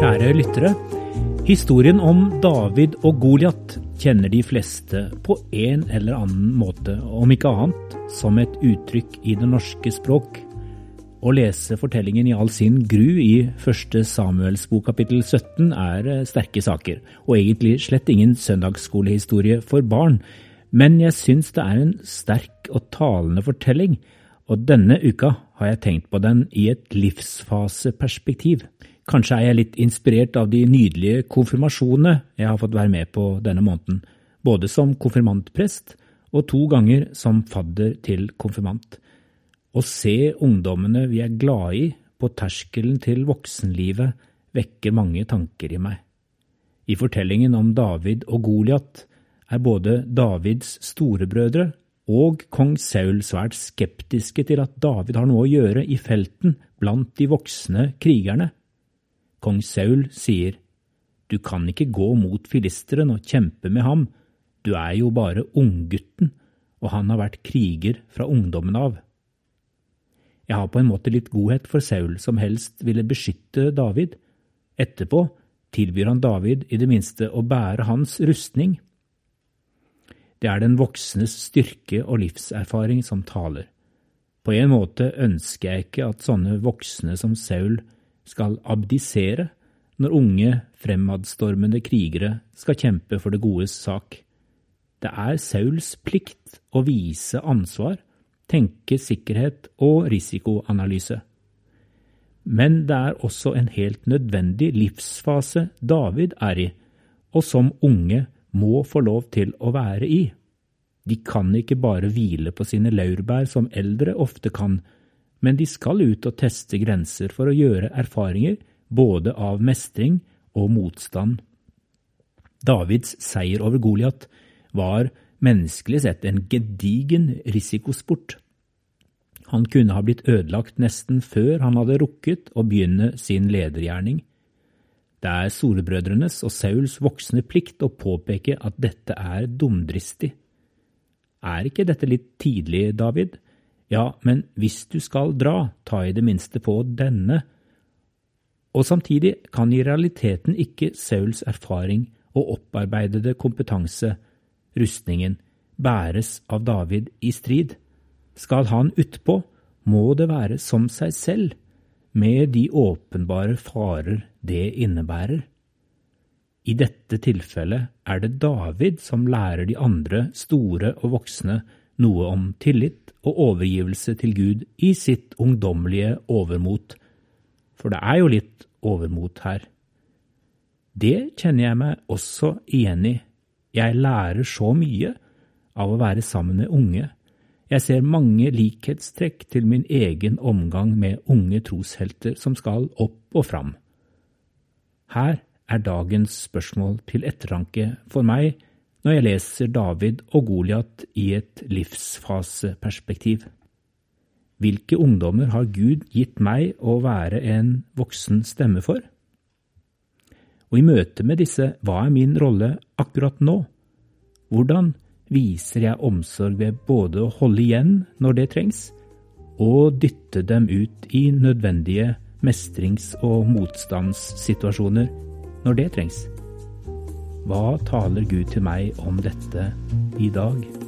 Kjære lyttere. Historien om David og Goliat kjenner de fleste på en eller annen måte, om ikke annet som et uttrykk i det norske språk. Å lese fortellingen i all sin gru i første Samuels bok kapittel 17 er eh, sterke saker, og egentlig slett ingen søndagsskolehistorie for barn, men jeg syns det er en sterk og talende fortelling, og denne uka har jeg tenkt på den i et livsfaseperspektiv. Kanskje er jeg litt inspirert av de nydelige konfirmasjonene jeg har fått være med på denne måneden, både som konfirmantprest og to ganger som fadder til konfirmant. Å se ungdommene vi er glade i på terskelen til voksenlivet vekker mange tanker i meg. I fortellingen om David og Goliat er både Davids storebrødre og kong Saul svært skeptiske til at David har noe å gjøre i felten blant de voksne krigerne. Kong Saul sier, Du kan ikke gå mot filisteren og kjempe med ham, du er jo bare unggutten, og han har vært kriger fra ungdommen av. Jeg har på en måte litt godhet for Saul, som helst ville beskytte David. Etterpå tilbyr han David i det minste å bære hans rustning. Det er den voksnes styrke og livserfaring som taler. På en måte ønsker jeg ikke at sånne voksne som Saul skal abdisere når unge, fremadstormende krigere skal kjempe for det godes sak. Det er Sauls plikt å vise ansvar, tenke sikkerhet og risikoanalyse. Men det er også en helt nødvendig livsfase David er i, og som unge må få lov til å være i. De kan ikke bare hvile på sine laurbær som eldre ofte kan, men de skal ut og teste grenser for å gjøre erfaringer både av mestring og motstand. Davids seier over Goliat var menneskelig sett en gedigen risikosport. Han kunne ha blitt ødelagt nesten før han hadde rukket å begynne sin ledergjerning. Det er solbrødrenes og Sauls voksne plikt å påpeke at dette er dumdristig. Er ikke dette litt tidlig, David? Ja, men hvis du skal dra, ta i det minste på denne. Og samtidig kan i realiteten ikke Sauls erfaring og opparbeidede kompetanse, rustningen, bæres av David i strid. Skal han utpå, må det være som seg selv, med de åpenbare farer det innebærer. I dette tilfellet er det David som lærer de andre store og voksne noe om tillit og overgivelse til Gud i sitt ungdommelige overmot, for det er jo litt overmot her. Det kjenner jeg meg også igjen i. Jeg lærer så mye av å være sammen med unge. Jeg ser mange likhetstrekk til min egen omgang med unge troshelter som skal opp og fram. Her er dagens spørsmål til ettertanke for meg når jeg leser David og Goliat i et livsfaseperspektiv. Hvilke ungdommer har Gud gitt meg å være en voksen stemme for? Og i møte med disse, hva er min rolle akkurat nå? Hvordan viser jeg omsorg ved både å holde igjen når det trengs, og dytte dem ut i nødvendige mestrings- og motstandssituasjoner når det trengs? Hva taler Gud til meg om dette i dag?